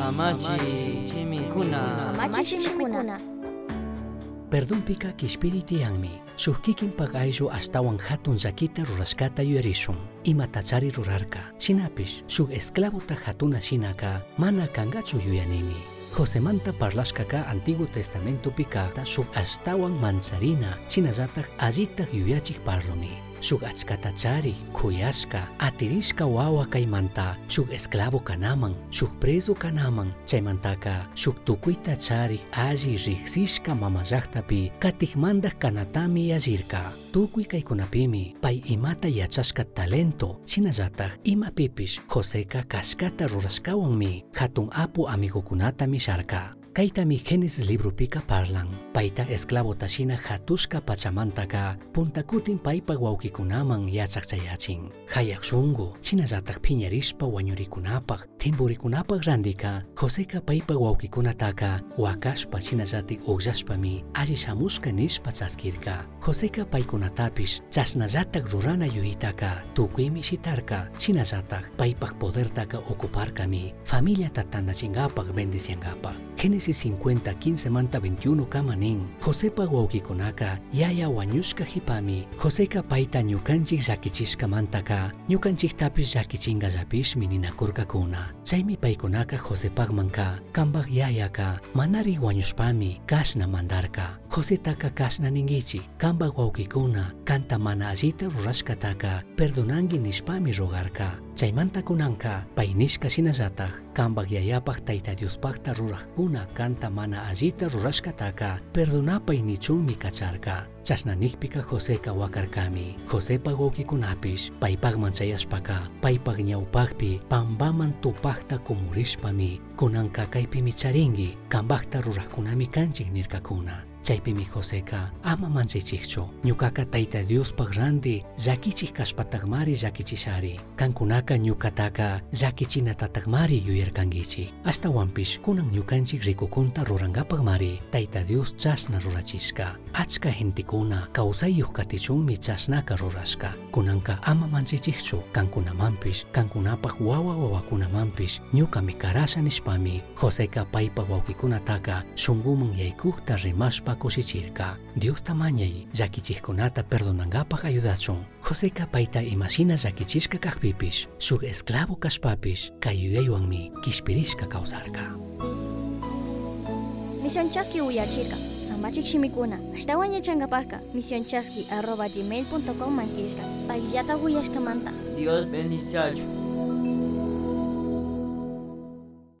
Samachi chimikuna. Samachi shimikuna. Perdonpika kishpiritiyanmi shuk kikinpak ayllu astawan hatun llakita rurashkata yuyarishun imatachari rurarka shinapish shuk esclavota hatuna shinaka mana kangachu yuyanimi Josemanta parlashkaka Antiguo Testamento pikata shuk astawan mancharina shinallatak allitak yuyachik parlami Σου Σουγάτσκα τατσάρι, κουιάσκα, ατυρίσκα ουάουα καϊμαντά, σου εσκλάβο κανάμαν, σου πρίζου κανάμαν, τσαϊμαντάκα, σου τουκουί τατσάρι, άζι ριχσίσκα μαμαζάχτα πι, κατηχμάντα κανατάμι αζίρκα. Τούκουι καϊκουναπίμι, παϊ ημάτα για τσάσκα ταλέντο, τσιναζάτα, ημα πίπη, χωσέκα κασκάτα ρουρασκάουαν μη, χατουν άπου αμυγοκουνάτα μη σάρκα. Kaitami Génesis libro pika parlan, paita esclavo tashina hatushka pachamantaka, puntakutin paipa waukikunamang yachakchayachin. Hayak shungu, chinallatak piñarishpa wañurikunapaq, timburikunapaq randika, Joseca paipa waukikunataka, wakashpa chinallatik uqllashpami, alli shamushka nishpa chaskirka. Joseca paikunatapish, chasnallatak rurana yuyitaka, tukuymi shitarka, chinallatak paipaq podertaka ocuparkami, familia tatanachingapaq bendiciangapaq. Génesis 50, 15 manta 21 kamanin, Josepa waukikunaka, yaya wañushka hipami, Joseca paita ñukanchik llakichishka mantaka, ñukanchiktapis llakichingallapish mininakurkakuna. Chaymi paykunaka Josepagmanka, kambak yayaka, manari wañushpami, kashna mandarka. Josetaka kashna ningichi, kambak waukikuna, kanta mana allita rurashkataka, perdonangi nishpami rogarka. Chaymanta kunanka paynish kasinasataq kanpak pakta taytayuspaqta ruraqkuna kanta mana allita rurashkataka perdonapaynichunmi kacharka chasnanikpika Joseqa wakarkami Josepa wawkikunapish paipag chayashpaqa paypaq ñawpaqpi pampaman kumurish kumurishpami kunanka kaypimi charingi, kanpaqta ruraqkunami kanchik nirkakuna. Chaypimi Joseca ama manchaychikchu ñukaka tayta Diospaq randi llakichik kashpatakmari llakichishari kankunaka ñukataka llakichinatataqmari yuyarkankichik ashtawanpish kunan ñukanchik rikukunta rurangapaqmari tayta Dios chashna rurachishka achka gentikuna kawsayuq katichunmi chashnaka rurashka kunanka ama manchaychikchu kankunamanpish kankunapaq wawa wawakunamanpish ñukami karasha nishpami Joseca paypaq wawkikunataka shunguman yaykukta rimashpa kushichirka Dios tamañay llakichikkunata perdonangapaq ayudachun Joseca payta imashina llakichishka kaqpipish shuk esclavo kashpapish kay yuyaywanmi kishpirishka kawsarka Misión Chasqui uyachirka. Samachik shimikuna. Ashtawan yachangapaka. Misión Chasqui arroba gmail.com manquishka. Pagillata uyashkamanta. Dios bendice